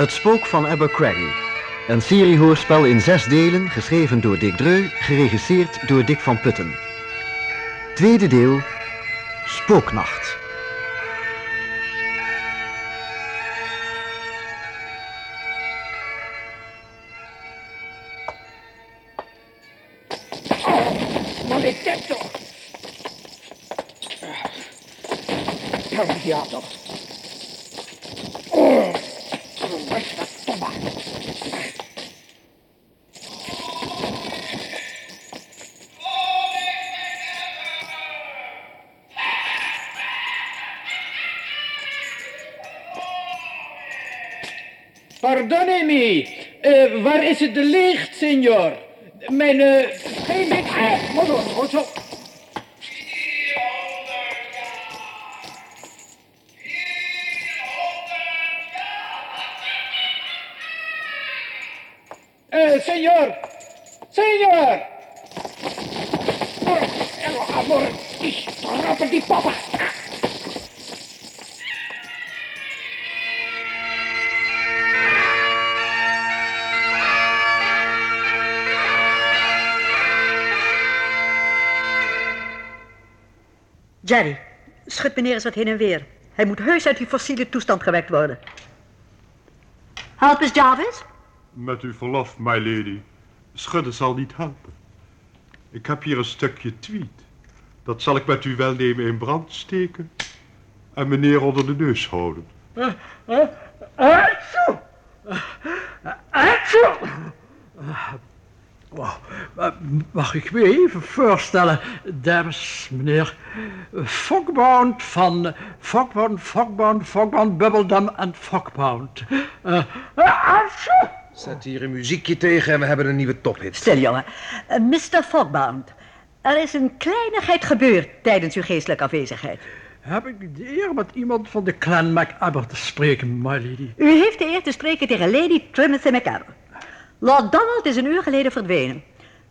Het Spook van Abercrombie. Een seriehoorspel in zes delen, geschreven door Dick Dreu, geregisseerd door Dick van Putten. Tweede deel, Spooknacht. Pardonnemi, uh, waar is het de licht, senor? Mijn, uh, geen licht. Ah, moet door, Jerry, schud meneer eens wat heen en weer. Hij moet heus uit die fossiele toestand gewekt worden. Help eens, Jarvis. Met uw verlof, my lady. Schudden zal niet helpen. Ik heb hier een stukje tweet. Dat zal ik met uw welnemen in brand steken. En meneer onder de neus houden. Wow. Mag ik me even voorstellen, dames, meneer Fogbound van Fogbound, Fogbound, Fogbound, Bubbledum en Fogbound. Uh, Zet hier een muziekje tegen en we hebben een nieuwe tophit. Stil, jongen. Uh, Mr. Fogbound, er is een kleinigheid gebeurd tijdens uw geestelijke afwezigheid. Heb ik de eer met iemand van de clan MacAbber te spreken, my lady? U heeft de eer te spreken tegen Lady Trimothy MacAbber. Lord Donald is een uur geleden verdwenen.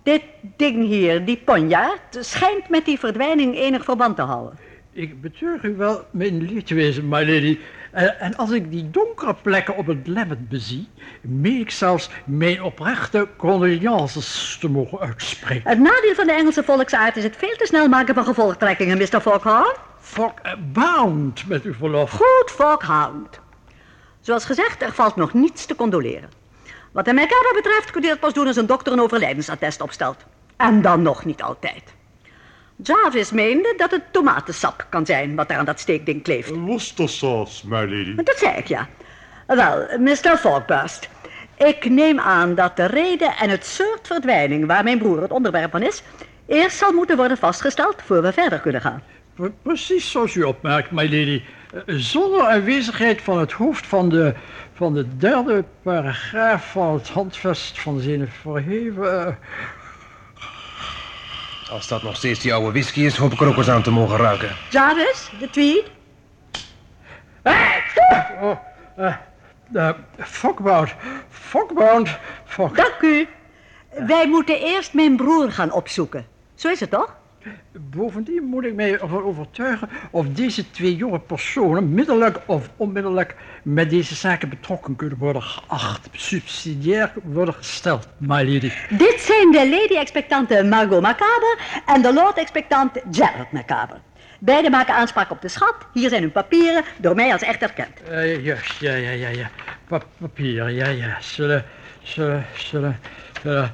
Dit ding hier, die ponjaard, schijnt met die verdwijning enig verband te houden. Ik betreur u wel mijn leed te wezen, my lady. En, en als ik die donkere plekken op het lemmet bezie, meen ik zelfs mijn oprechte condolences te mogen uitspreken. Het nadeel van de Engelse volksaard is het veel te snel maken van gevolgtrekkingen, Mr. Foghorn. Fogbound, met uw verlof. Goed, Foghound. Zoals gezegd, er valt nog niets te condoleren. Wat de MacAbber betreft kun je dat pas doen als een dokter een overlijdensattest opstelt. En dan nog niet altijd. Jarvis meende dat het tomatensap kan zijn wat er aan dat steekding kleeft. Worcestersaus, my lady. Dat zei ik, ja. Wel, Mr. Fogburst. Ik neem aan dat de reden en het soort verdwijning waar mijn broer het onderwerp van is... eerst zal moeten worden vastgesteld voor we verder kunnen gaan. Precies zoals u opmerkt, my lady. Zonder aanwezigheid van het hoofd van de, van de derde paragraaf van het handvest van zijn verheven... Als dat nog steeds die oude whisky is, hoop ik er ook eens aan te mogen ruiken. Jarvis, de tweet. Oh, uh, uh, Fogbound, Fogbound, Fog... Dank u. Wij moeten eerst mijn broer gaan opzoeken. Zo is het toch? Bovendien moet ik mij ervan overtuigen of deze twee jonge personen middelijk of onmiddellijk met deze zaken betrokken kunnen worden geacht, subsidiair worden gesteld, my lady. Dit zijn de lady-expectante Margot Macabre en de lord-expectant Gerald Macabre. Beiden maken aanspraak op de schat. Hier zijn hun papieren, door mij als echt erkend. Uh, juist, ja, ja, ja, ja. Pa papieren, ja, ja. Zullen, zullen, zullen, zullen...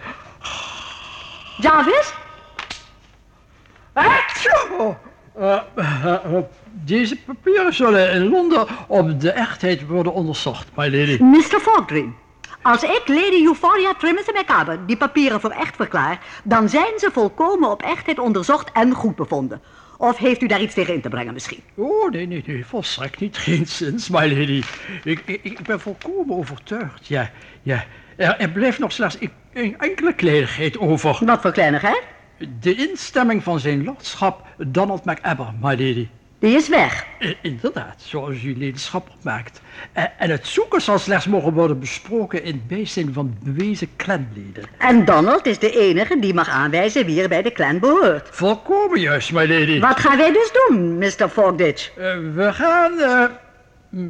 Jarvis? Oh, uh, uh, deze papieren zullen in Londen op de echtheid worden onderzocht, my lady. Mr. Fogdring, als ik Lady Euphoria Trimothy MacAbber die papieren voor echt verklaar, dan zijn ze volkomen op echtheid onderzocht en goed bevonden. Of heeft u daar iets tegen in te brengen misschien? Oh, nee, nee, nee, volstrekt niet. Geen zins, my lady. Ik, ik, ik ben volkomen overtuigd, ja, ja. Er, er blijft nog slechts een enkele kleinigheid over. Wat voor kleinigheid? De instemming van zijn lordschap Donald MacAbber, my lady. Die is weg. Uh, inderdaad, zoals uw ladyschap opmaakt. Uh, en het zoeken zal slechts mogen worden besproken in bijzijn van bewezen clanleden. En Donald is de enige die mag aanwijzen wie er bij de clan behoort. Volkomen juist, my lady. Wat gaan wij dus doen, Mr. Fogditch? Uh, we gaan...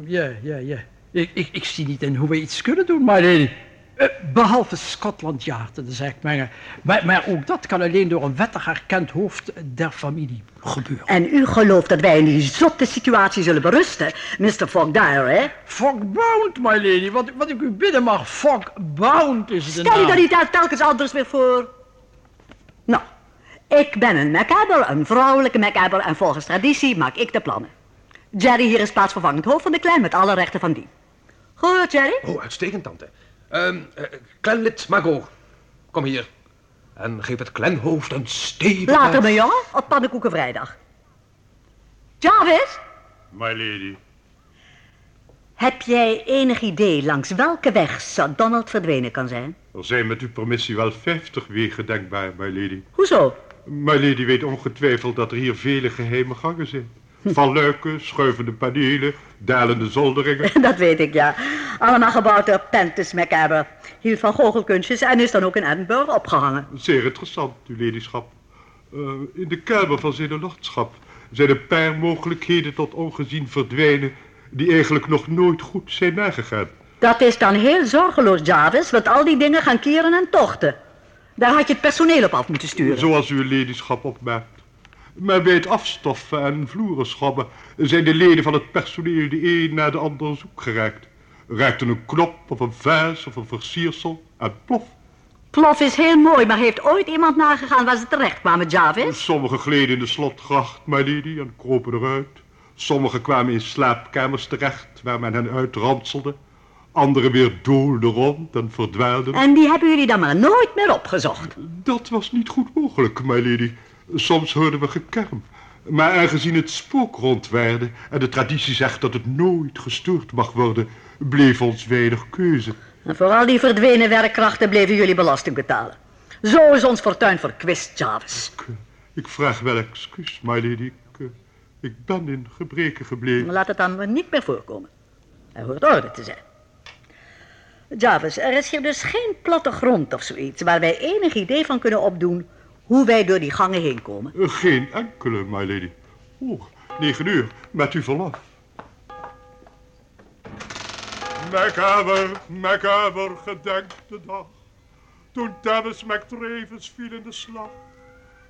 Ja, ja, ja. Ik, ik, ik zie niet in hoe we iets kunnen doen, my lady. Eh, behalve Scotland Yard zaak mengen. Maar, maar ook dat kan alleen door een wettig erkend hoofd der familie gebeuren. En u gelooft dat wij in die zotte situatie zullen berusten, Mr. Fogdire, hè? Fogbound, my lady. Wat, wat ik u bidden mag, Fogbound is de Stel je dat niet uit telkens anders weer voor? Nou, ik ben een Macabber, een vrouwelijke Macabber en volgens traditie maak ik de plannen. Jerry hier is plaatsvervangend hoofd van de clan met alle rechten van die. Goed, Jerry? Oh, uitstekend, tante. Ehm eh, clanlid Margot, kom hier. En geef het clanhoofd een stevige... Later, mijn jongen, op pannenkoekenvrijdag. Jarvis, My lady. heb jij enig idee langs welke weg Sir Donald verdwenen kan zijn? Er zijn met uw permissie wel 50 wegen denkbaar, my lady. Hoezo? My lady weet ongetwijfeld dat er hier vele geheime gangen zijn. Van luiken, schuivende panelen, dalende zolderingen. Dat weet ik, ja. Allemaal gebouwd door Pentus Macabber. Hield van goochelkunstjes en is dan ook in Edinburgh opgehangen. Zeer interessant, uw ladyschap. Eh, in de kelder van zijn lordschap zijn een paar mogelijkheden tot ongezien verdwijnen... die eigenlijk nog nooit goed zijn nagegaan. Dat is dan heel zorgeloos, Jarvis, want al die dingen gaan keren en tochten. Daar had je het personeel op af moeten sturen. Zoals uw ladyschap opmerkt. Maar bij het afstoffen en vloeren schrobben zijn de leden van het personeel de een na de ander zoek geraakt. Raakte een knop of een vaas of een versiersel en plof. Plof is heel mooi, maar heeft ooit iemand nagegaan waar ze terecht kwamen, Jarvis? Sommigen gleden in de slotgracht, my lady, en kropen eruit. Sommigen kwamen in slaapkamers terecht waar men hen uitranselde. Anderen weer doolden rond en verdwaalden. En die hebben jullie dan maar nooit meer opgezocht. Dat was niet goed mogelijk, my lady. Soms hoorden we gekerm. Maar aangezien het spook rondwaarde en de traditie zegt dat het nooit gestoord mag worden, bleef ons weinig keuze. En voor al die verdwenen werkkrachten bleven jullie belasting betalen. Zo is ons fortuin verkwist, Jarvis. Ik, eh, ik vraag wel excuus, my lady. Ik, eh, ik ben in gebreken gebleven. Laat het dan niet meer voorkomen. Er hoort orde te zijn. Jarvis, er is hier dus geen platte grond of zoiets waar wij enig idee van kunnen opdoen hoe wij door die gangen heen komen. Eh, Geen enkele, my lady. Oeh, negen uur, met uw verlof. Macaber, macaber, gedenk de dag. Toen Dennis McTravis viel in de slag.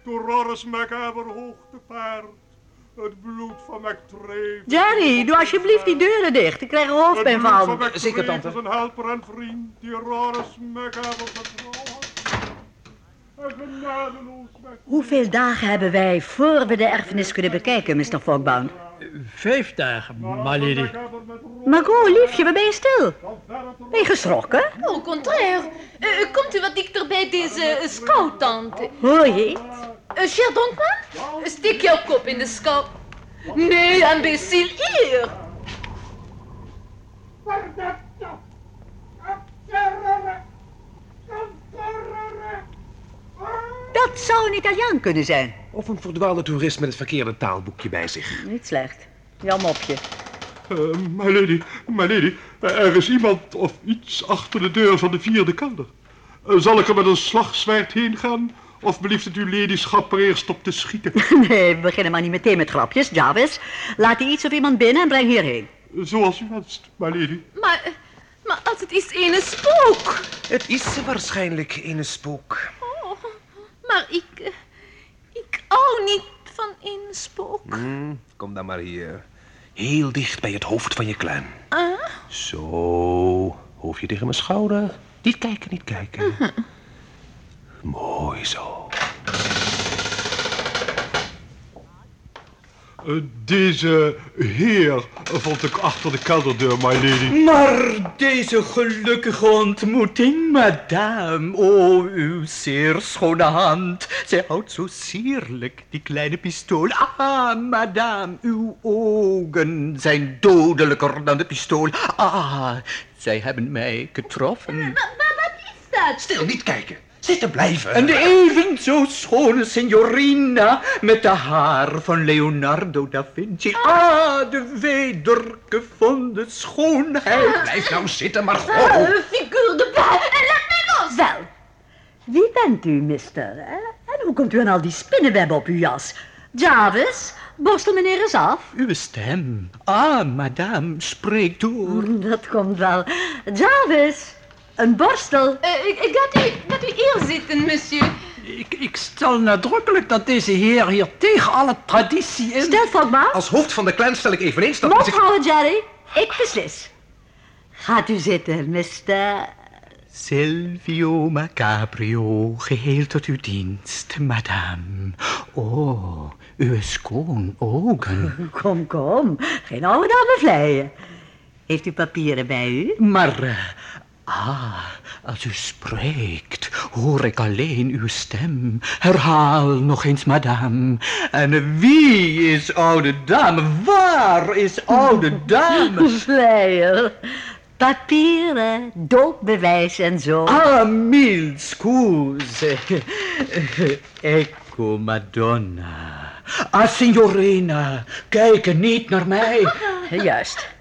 Toen Roris Macaber hoog te paard. Het bloed van McTravis. Jerry, doe alsjeblieft die deuren dicht. Ik krijg er hoofdpijn van. Zeker, tante. een helper en vriend die Roris Macaber met... Hoeveel dagen hebben wij voor we de erfenis kunnen bekijken, Mr. Fogbound? Vijf dagen, met Margot, liefje, waar ben je stil? Ben je geschrokken? Au contraire. Eh, komt u wat dichter bij deze eh, scout-tante. Hoor je iets? Eh, cher Donkman, steek jouw kop in de scout. Nee, imbécile, hier. Dat zou een Italiaan kunnen zijn. Of een verdwaalde toerist met het verkeerde taalboekje bij zich. Niet slecht. Jan mopje. Eh, my lady, my lady, eh, er is iemand of iets achter de deur van de vierde kelder. Eh, zal ik er met een slagzwaard heen gaan? Of belieft het uw ladyschap er eerst op te schieten? Nee, we beginnen maar niet meteen met grapjes, Jarvis. Laat die iets of iemand binnen en breng hierheen. Zoals u wenst, my lady. Maar, maar als het is ene spook. Het is waarschijnlijk een spook. Maar ik, eh, ik hou niet van een spook. Hmm, kom dan maar hier. Heel dicht bij het hoofd van je clan. Ah, Zo, hoofdje tegen mijn schouder. Niet kijken, niet kijken. Mooi zo. Deze heer vond ik achter de kelderdeur, my lady. Maar deze gelukkige ontmoeting, madame. O, uw zeer schone hand. Zij houdt zo sierlijk die kleine pistool. Ah, madame, uw ogen zijn dodelijker dan de pistool. Ah, zij hebben mij getroffen. maar wat is dat? Stil, niet kijken. Zitten blijven. En de even zo schone signorina met de haar van Leonardo da Vinci. Ah, de wedergevonden schoonheid. Blijf nou zitten, Ah, Margot. figuur de bal. En laat mij los. Wel, wie bent u, mister? hè? En hoe komt u aan al die spinnenwebben op uw jas? Jarvis, Borstel meneer eens af. Uw stem. Ah, madame, spreek door. Dat komt wel. Jarvis, een borstel. Eh, ik, ik laat u, laat u hier zitten, monsieur. Ik, ik stel nadrukkelijk dat deze heer hier tegen alle traditie in... Stel, Fogma. Als hoofd van de clan stel ik eveneens dat... Houden, Jerry. Ik beslis. Gaat u zitten, mister... Silvio Macabrio, geheel tot uw dienst, madame. Oh, uw schoon ogen. Kom, kom. Geen oude dame vleien. Heeft u papieren bij u? Maar, eh, ah, als u spreekt, hoor ik alleen uw stem. Herhaal nog eens, madame. En wie is oude dame? Waar is oude dame? Vleier. Papieren, doodbewijs en zo. Ah, mille scuse. Ecco, Madonna. Ah, signorina, kijk niet naar mij. Juist.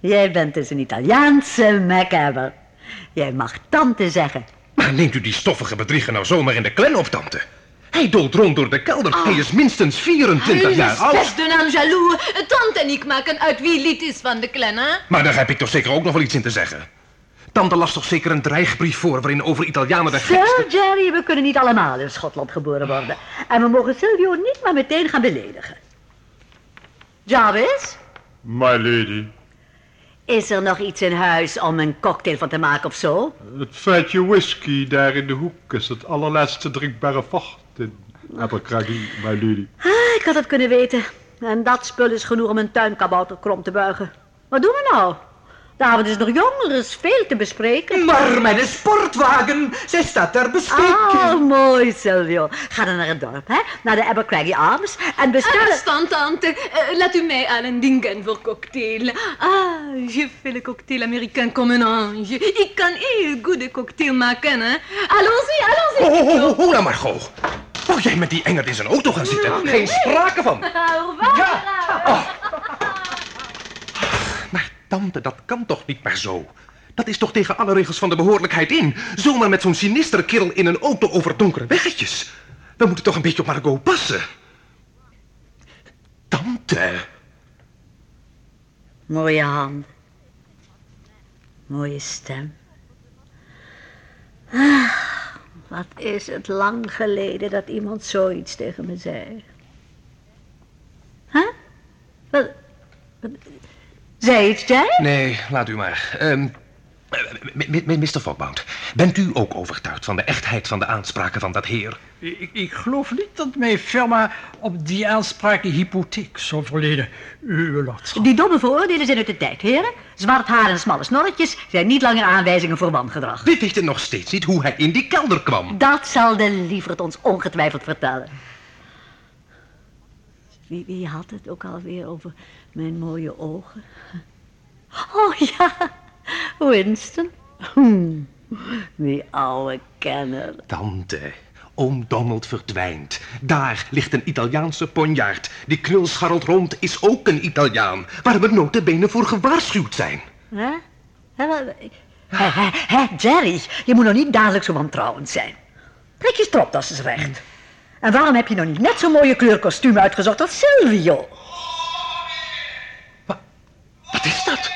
Jij bent dus een Italiaanse macabre. Jij mag tante zeggen. Maar neemt u die stoffige bedrieger nou zomaar in de clan op, tante? Hij dolt rond door de kelder. Hij is minstens 24 jaar is oud. best een naam jaloux. Tante en ik maken uit wie lid is van de clan, hè? Maar daar heb ik toch zeker ook nog wel iets in te zeggen. Tante las toch zeker een dreigbrief voor waarin over Italianen de gekste... Zo, Jerry, we kunnen niet allemaal in Schotland geboren worden. En we mogen Silvio niet maar meteen gaan beledigen. Jarvis, My lady, is er nog iets in huis om een cocktail van te maken of zo? het feitje whisky daar in de hoek is het allerlaatste drinkbare vocht in Abercrombie, my lady. Ah, ik had het kunnen weten. En dat spul is genoeg om een tuinkabouter krom te buigen. Wat doen we nou? De avond is nog jong, er is veel te bespreken. Maar mijn sportwagen, zij staat ter beschikking. Oh, mooi, Silvio. Ga dan naar het dorp, hè? Naar de Abercrombie Arms. En bestel... Afstand, tante. Eh, laat u mij aan een ding gaan voor cocktail. Ah, je fais le cocktail américain comme un ange. Ik kan heel goede cocktail maken, hè? Allons-y, allons-y. Ho, ho, ho, ho, nou Margot. Wou jij met die engert in zijn auto gaan zitten? Geen sprake van. Au revoir. Ja. Oh. Maar tante, dat kan toch niet meer zo? Dat is toch tegen alle regels van de behoorlijkheid in? Zomaar met zo'n sinistere kerel in een auto over donkere weggetjes. We moeten toch een beetje op Margot passen. Tante. Mooie handen. Mooie stem. Ah, wat is het lang geleden dat iemand zoiets tegen me zei. Huh? Wat, wat, zei iets, jij? Nee, laat u maar. Ehm, eh, Mr. Fogbound, bent u ook overtuigd van de echtheid van de aanspraken van dat heer? Ik, ik geloof niet dat mijn firma op die aanspraken hypotheek zou verleden, uw. Die domme vooroordelen zijn uit de tijd, heren. Zwart haar en smalle snorretjes zijn niet langer aanwijzingen voor wangedrag. Dit weet het nog steeds niet hoe hij in die kelder kwam. Dat zal de lieverd ons ongetwijfeld vertellen. Wie, wie had het ook alweer over mijn mooie ogen? Oh ja, Winston. Hmm, die oude kenner. Tante, oom Donald verdwijnt. Daar ligt een Italiaanse ponjaard. Die knul scharrelt rond, is ook een Italiaan. Waar we notabene voor gewaarschuwd zijn. Hè? Hè, Hè, hè, hè, Jerry, je moet nog niet dadelijk zo wantrouwend zijn. Trek je stropdas eens recht. En waarom heb je nog niet net zo'n mooie kleurkostuum uitgezocht als Silvio? Wat is dat?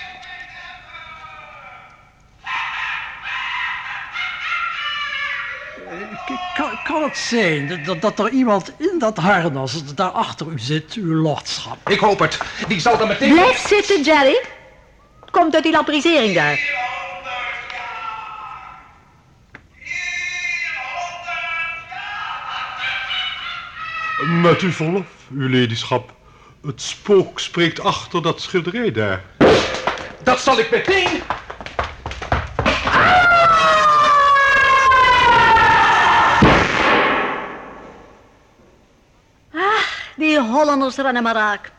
K- Kan, kan het zijn dat- dat, dat er iemand in dat harnas daar achter u zit, uw lordschap? Ik hoop het. Die zal dan meteen... Blijf zitten, Jerry. Het komt uit die lamprisering daar. Met uw verlof, uw ladyschap. Het spook spreekt achter dat schilderij daar. Dat zal ik meteen... Die Hollanders rennen maar raak.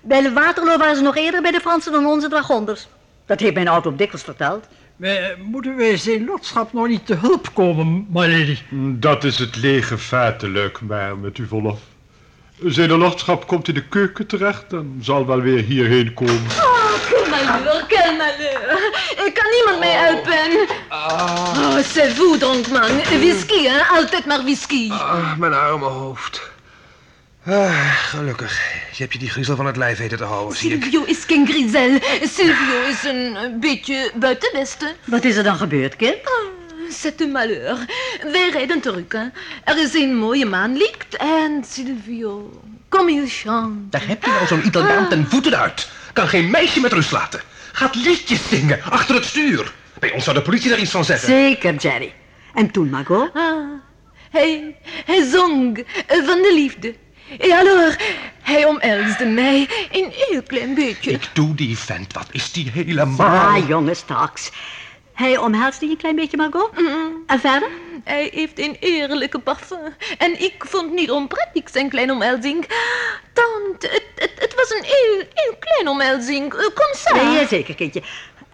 Bij de Waterloo waren ze nog eerder bij de Fransen dan onze dragonders. Dat heeft mijn auto op dikwijls verteld. Wij, moeten wij zijn lordschap nog niet te hulp komen, my lady? Dat is het lege feitelijk, maar met uw verlof. Zijn de lordschap komt in de keuken terecht en zal wel weer hierheen komen. Oh, quel malheur, quel malheur. Ik kan niemand mee helpen. Oh, c'est vous, dronkman. Whisky, hè? Altijd maar whisky. Ah, mijn arme hoofd. Ah, gelukkig. Je hebt je die griezel van het lijf weten te houden, zie ik. Silvio is geen griezel. Silvio is een beetje buitenwesten. Wat is er dan gebeurd, kind? C'est un malheur. Wij rijden terug, hè. Er is een mooie maanlicht en Silvio... Comme il chante. Daar heb je nou zo'n Italiaan ten voeten uit. Kan geen meisje met rust laten. Gaat liedjes zingen achter het stuur. Bij ons zou de politie daar iets van zeggen. Zeker, Jerry. En toen, Margot? Ah, hij, hij zong van de liefde. En alors, hij omhelsde mij een heel klein beetje. Ik doe die vent, wat is die helemaal? Ah, jongen, straks. Hij omhelste je een klein beetje, Margot? En verder? Hij heeft een eerlijke parfum. En ik vond niet onprettig zijn kleine omhelzing. Tante, het, het, het was een heel, heel klein omhelzing. Eh, Kom zo. Nee, zeker, kindje.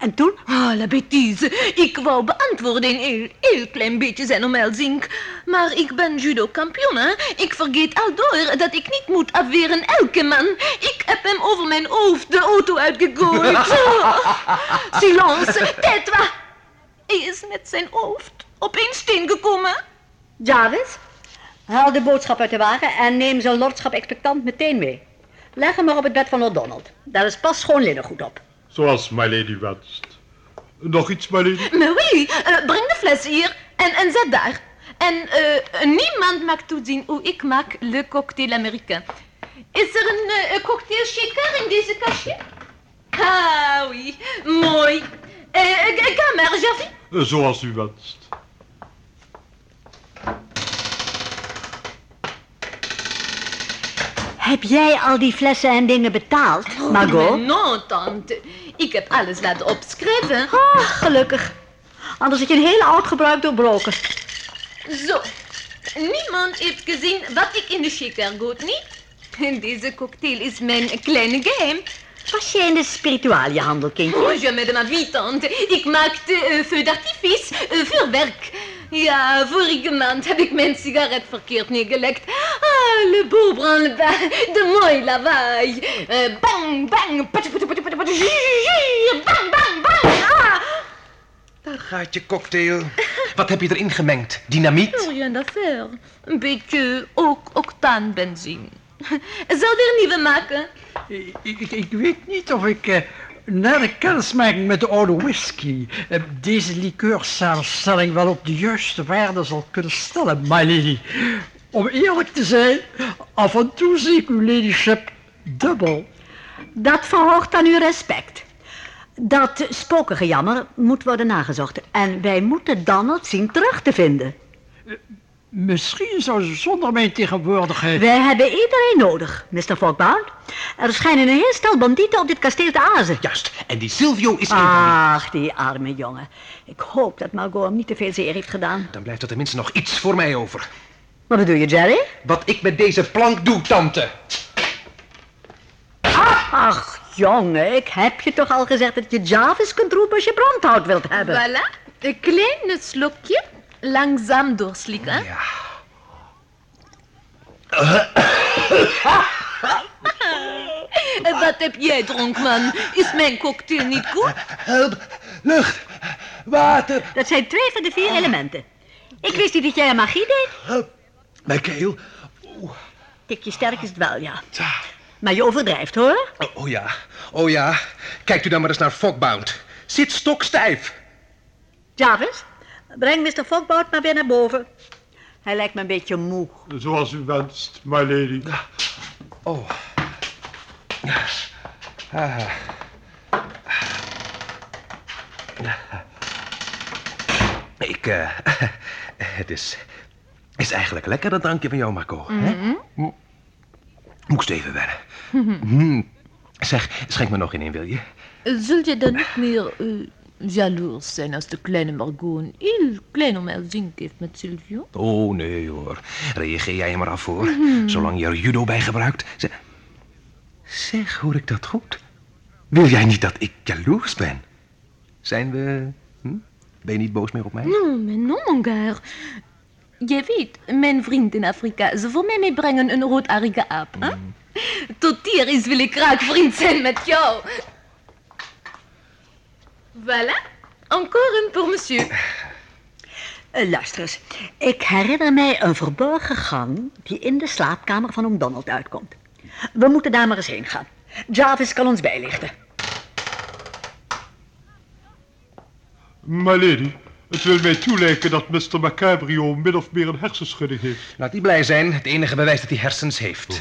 En toen? Ah, la bêtise. Ik wou beantwoorden een heel, heel klein beetje zijn omhelzing. Maar ik ben judo-kampioen, hè. Ik vergeet al door dat ik niet moet afweren elke man. Ik heb hem over mijn hoofd de auto uitgegooid. Silence, tais-toi. Hij is met zijn hoofd op steen gekomen. Jarvis, haal de boodschap uit de wagen en neem zijn lordschap expectant meteen mee. Leg hem maar op het bed van Donald. Daar is pas schoon linnengoed op. Zoals my lady wenst. Nog iets, my lady? Maar oui, eh, breng de fles hier en, en zet daar. En eh, niemand mag toezien hoe ik maak le cocktail américain. Is er een eh, cocktail shaker in deze kastje? Ah, oui, mooi. Ga maar, Javi. Zoals u wenst. Heb jij al die flessen en dingen betaald, Margot? Mais non, tante. Ik heb alles laten opschrijven. Gelukkig. Anders had je een hele oud gebruik doorbroken. Zo. Niemand heeft gezien wat ik in de shaker goot, niet? Deze cocktail is mijn kleine geheim. Was jij in de spiritualiëhandel, kindje? Oh, de ma vie, tante. Ik maakte uh, feu d'artifice, uh, vuurwerk. Ja, vorige maand heb ik mijn sigaret verkeerd neergelegd. Le beau branle-bas, de mooi lawaai. Uh, bang, bang, bang, bang, bang. Ah, Daar gaat je cocktail. Wat heb je erin gemengd? Dynamiet? rien d'affaire. Een beetje ook octaanbenzine. Zou er nieuwe maken? Ik, ik, ik weet niet of ik eh, na de kennismaking met de oude whisky eh, deze likeursamenstelling wel op de juiste waarde zal kunnen stellen, my lady. Om eerlijk te zijn, af en toe zie ik uw ladyship dubbel. Dat verhoogt aan uw respect. Dat spokengejammer moet worden nagezocht. En wij moeten Donald zien terug te vinden. Misschien zou ze zonder mijn tegenwoordigheid... Wij hebben iedereen nodig, Mr. Fogbound. Er schijnen een heel stel bandieten op dit kasteel te azen. Juist, en die Silvio is een. Ach, die arme jongen. Ik hoop dat Margot hem niet te veel zeer heeft gedaan. Dan blijft er tenminste nog iets voor mij over. Wat bedoel je, Jerry? Wat ik met deze plank doe, tante. Ach, jongen, ik heb je toch al gezegd dat je Jarvis kunt roepen als je brandhout wilt hebben. Voilà, een kleine slokje. Langzaam doorslikken. Ja. Wat heb jij, dronkman? Is mijn cocktail niet goed? Help, lucht, water, Dat zijn twee van de vier elementen. Ik wist niet dat jij aan magie deed. help. Mijn keel. Tikje sterk is het wel, ja. Maar je overdrijft, hoor. Oh, oh ja, oh ja. Kijkt u dan maar eens naar Fogbound. Zit stokstijf. Jarvis, breng Mr. Fogbout maar weer naar boven. Hij lijkt me een beetje moe. Zoals u wenst, my lady. Oh. Ah. Ik, eh... het is... is eigenlijk lekker, dat drankje van jou, Marco. hè? Mm. Moest even wennen. Mm. Zeg, schenk me nog in, wil je? Zul je dan niet meer uh, jaloers zijn als de kleine Margot een heel klein omhelzing heeft met Silvio? Oh, nee hoor. Reageer jij er maar af voor. Zolang je er judo bij gebruikt. Zeg, zeg, hoor ik dat goed? Wil jij niet dat ik jaloers ben? Zijn we... Hm? Ben je niet boos meer op mij? Non, mais non, mon gars. Je weet, mijn vriend in Afrika, ze voor mij meebrengen een roodharige aap. Hè? Tot hier is wil ik graag vriend zijn met jou. Voilà, encore een pour monsieur. Eh, luister eens. Ik herinner mij een verborgen gang die in de slaapkamer van oom Donald uitkomt. We moeten daar maar eens heen gaan. Jarvis kan ons bijlichten. My lady, het wil mij toelijken dat Mr. Macabrio min of meer een hersenschudding heeft. Laat die blij zijn. Het enige bewijs dat hij hersens heeft.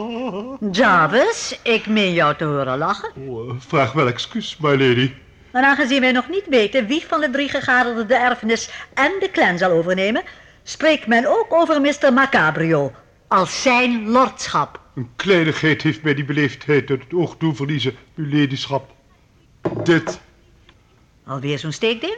Jarvis, ik meen jou te horen lachen. Oh, vraag wel excuus, my lady. Maar aangezien wij nog niet weten wie van de drie gegadigden de erfenis en de clan zal overnemen, spreekt men ook over Mr. Macabrio als zijn lordschap. Een kleinigheid heeft mij die beleefdheid uit het oog doen verliezen, uw ladyschap. Dit Alweer zo'n steekding?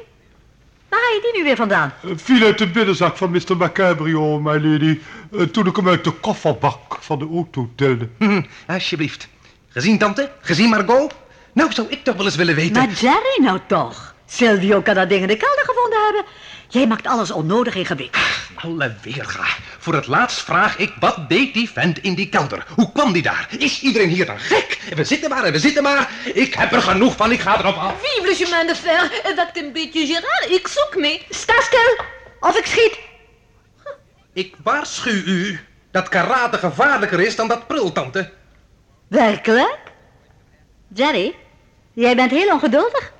Waar haal je die nu weer vandaan? viel uit de binnenzak van Mr. Macabrio, my lady, eh, toen ik hem uit de kofferbak van de auto tilde. Hm, alsjeblieft. Gezien, tante? Gezien, Margot? Nou, zou ik toch wel eens willen weten... Maar Jerry nou toch. Silvio kan dat ding in de kelder gevonden hebben. Jij maakt alles onnodig ingewikkeld. Alle weerga. Voor het laatst vraag ik, wat deed die vent in die kelder? Hoe kwam die daar? Is iedereen hier dan gek? We zitten maar en we zitten maar. Ik heb er genoeg van, ik ga erop af. Vive le chemin de fer. Wacht een beetje, Gerard. Ik zoek mee. Sta stil, of ik schiet. Ik waarschuw u dat karate gevaarlijker is dan dat prul, tante. Werkelijk? Jerry, jij bent heel ongeduldig.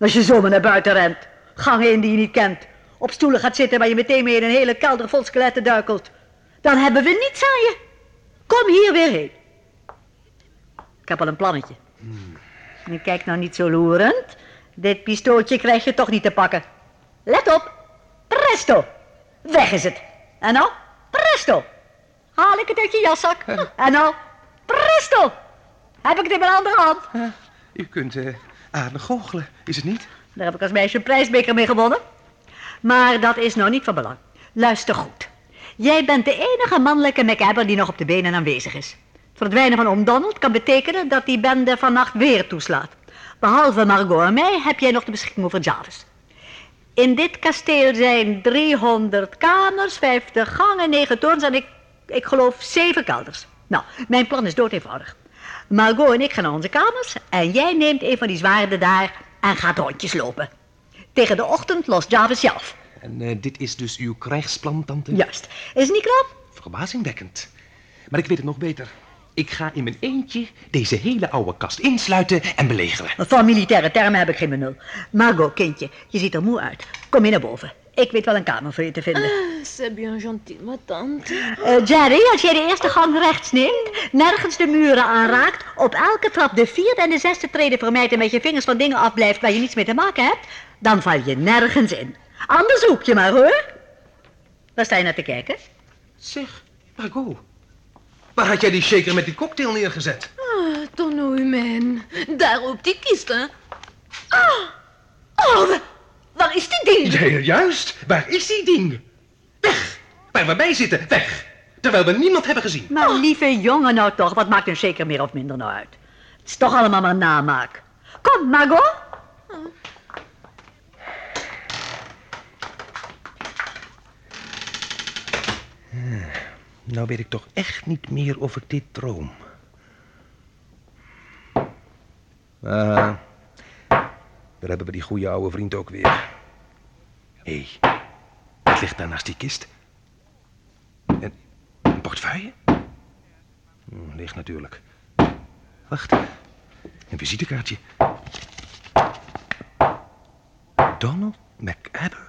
Als je zomaar naar buiten rent, gangen in die je niet kent, op stoelen gaat zitten waar je meteen mee in een hele kelder vol skeletten duikelt, dan hebben we niets aan je. Kom hier weer heen. Ik heb al een plannetje. En kijk nou niet zo loerend. Dit pistooltje krijg je toch niet te pakken. Let op. Presto. Weg is het. En nou, presto. Haal ik het uit je jaszak. En nou, presto. Heb ik het in mijn andere hand. U kunt eh aardig goochelen, is het niet? Daar heb ik als meisje een prijsbeker mee gewonnen. Maar dat is nou niet van belang. Luister goed. Jij bent de enige mannelijke MacAbber die nog op de benen aanwezig is. Het verdwijnen van oom Donald kan betekenen dat die bende vannacht weer toeslaat. Behalve Margot en mij heb jij nog de beschikking over Jarvis. In dit kasteel zijn 300 kamers, 50 gangen, 9 torens en ik, ik geloof 7 kelders. Nou, mijn plan is dood eenvoudig. Margot en ik gaan naar onze kamers en jij neemt een van die zwaarden daar en gaat rondjes lopen. Tegen de ochtend lost Jarvis zelf. En eh, dit is dus uw krijgsplan, tante? Juist. Is het niet knap? Verbazingwekkend. Maar ik weet het nog beter. Ik ga in mijn eentje deze hele oude kast insluiten en belegeren. Van militaire termen heb ik geen benul. Margot, kindje, je ziet er moe uit. Kom mee naar boven. Ik weet wel een kamer voor je te vinden. C'est bien gentil, ma tante. Eh, Jerry, als jij de eerste gang rechts neemt, nergens de muren aanraakt, op elke trap de vierde en de zesde treden vermijdt en met je vingers van dingen afblijft waar je niets mee te maken hebt, dan val je nergens in. Anders zoek je maar hoor. Waar sta je naar te kijken? Zeg, Margot. Waar had jij die shaker met die cocktail neergezet? Ah, humain. Daar op die kist, hè. Ah! Oh, wa- waar is die ding? Ja, juist. Waar is die ding? Weg. Waar we bij zitten, weg. Terwijl we niemand hebben gezien. Maar lieve jongen nou toch, wat maakt een zeker meer of minder nou uit? Het is toch allemaal maar namaak. Kom, Margot. Nou weet ik toch echt niet meer of ik dit droom. Ah, daar hebben we die goede oude vriend ook weer. Hé, wat ligt daar naast die kist? Een, een portefeuille? Hm, ligt natuurlijk. Wacht, een visitekaartje. Donald McAbber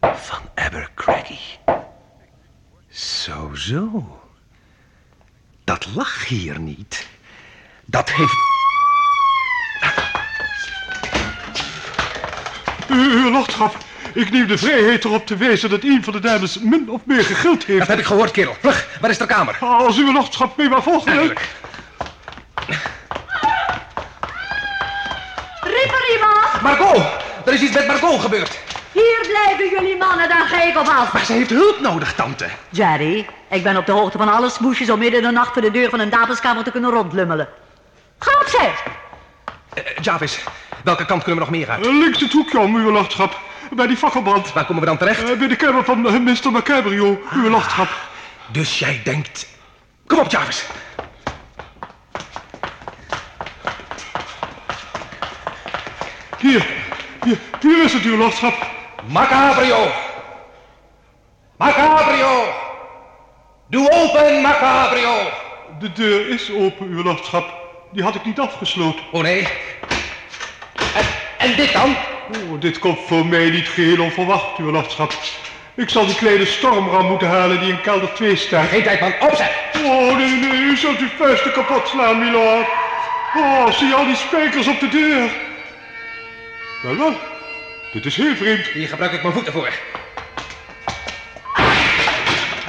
van Abercrombie. Zo. Dat lag hier niet. Dat heeft... Uw lordschap, ik neem de vrijheid erop te wijzen dat een van de dames min of meer gegild heeft. Dat heb ik gehoord, kerel. Vlug, waar is de kamer? Als uw lordschap mee maar volgen. Natuurlijk. Riep er iemand? Margot! Er is iets met Margot gebeurd. Hier blijven jullie mannen, dan ga ik op af. Maar ze heeft hulp nodig, tante. Jerry, ik ben op de hoogte van alle smoesjes om midden in de nacht voor de deur van een dameskamer te kunnen rondlummelen. Ga opzij! Eh, Jarvis, welke kant kunnen we nog meer uit? Links het hoekje om, uw lordschap. Bij die fakkelbrand. Waar komen we dan terecht? Eh, bij de kamer van Mr. Macabrio, uw lordschap. Dus jij denkt... Kom op, Jarvis. Hier, hier, hier is het, uw lordschap. Macabrio! Macabrio! Doe open, Macabrio! De deur is open, uw lordschap. Die had ik niet afgesloten. Oh nee. En, en dit dan? Oh, dit komt voor mij niet geheel onverwacht, uw lordschap. Ik zal die kleine stormram moeten halen die in kelder 2 staat. Geen tijd, man. Opzet! Oh, nee, nee, u zult uw vuisten kapot slaan, milord. Oh, zie je al die spijkers op de deur? Wel, wel. Dit is heel vreemd. Hier gebruik ik mijn voeten voor.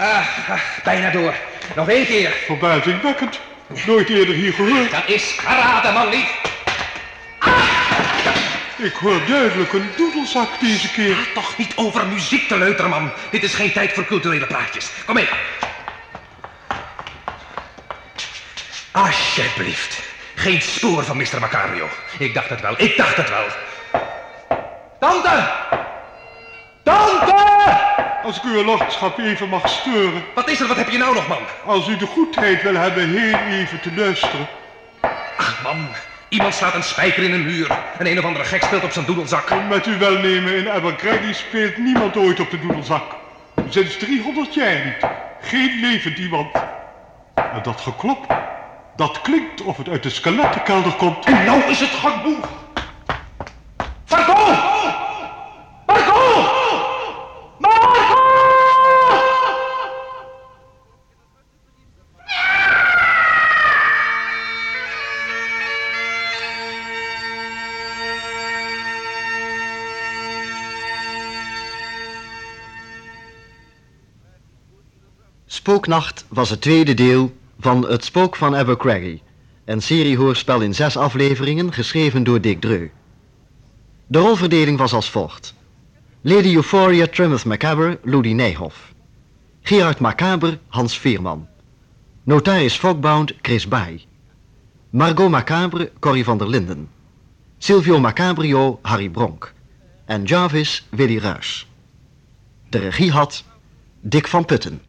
Ah, ah, bijna door. Nog één keer. Verbazingwekkend. Nooit eerder hier gehoord. Dat is geraden, man lief. Ik hoor duidelijk een doedelzak deze keer. Ga toch niet over muziek te leuteren, man. Dit is geen tijd voor culturele praatjes. Kom mee. Alsjeblieft. Geen spoor van Mr. Macario. Ik dacht het wel, ik dacht het wel. Tante! Tante! Als ik uw lordschap even mag steuren. Wat is er, wat heb je nou nog, man? Als u de goedheid wil hebben heel even te luisteren. Ach, man. Iemand slaat een spijker in een muur. En een of andere gek speelt op zijn doedelzak. Met uw welnemen in Abercrombie speelt niemand ooit op de doedelzak. Sinds 300 jaar niet. Geen levend iemand. En dat geklop, dat klinkt of het uit de skelettenkelder komt. En nou is het genoeg. Marco! Spooknacht was het tweede deel van Het Spook van Abercrombie, een seriehoorspel in zes afleveringen geschreven door Dick Dreu. De rolverdeling was als volgt. Lady Euphoria Trimeth Macabre, Ludi Nijhoff. Gerard Macabre, Hans Veerman. Notaris Fogbound, Chris Baai. Margot Macabre, Corrie van der Linden. Silvio Macabrio, Harry Bronk. En Jarvis, Willy Ruys. De regie had Dick van Putten.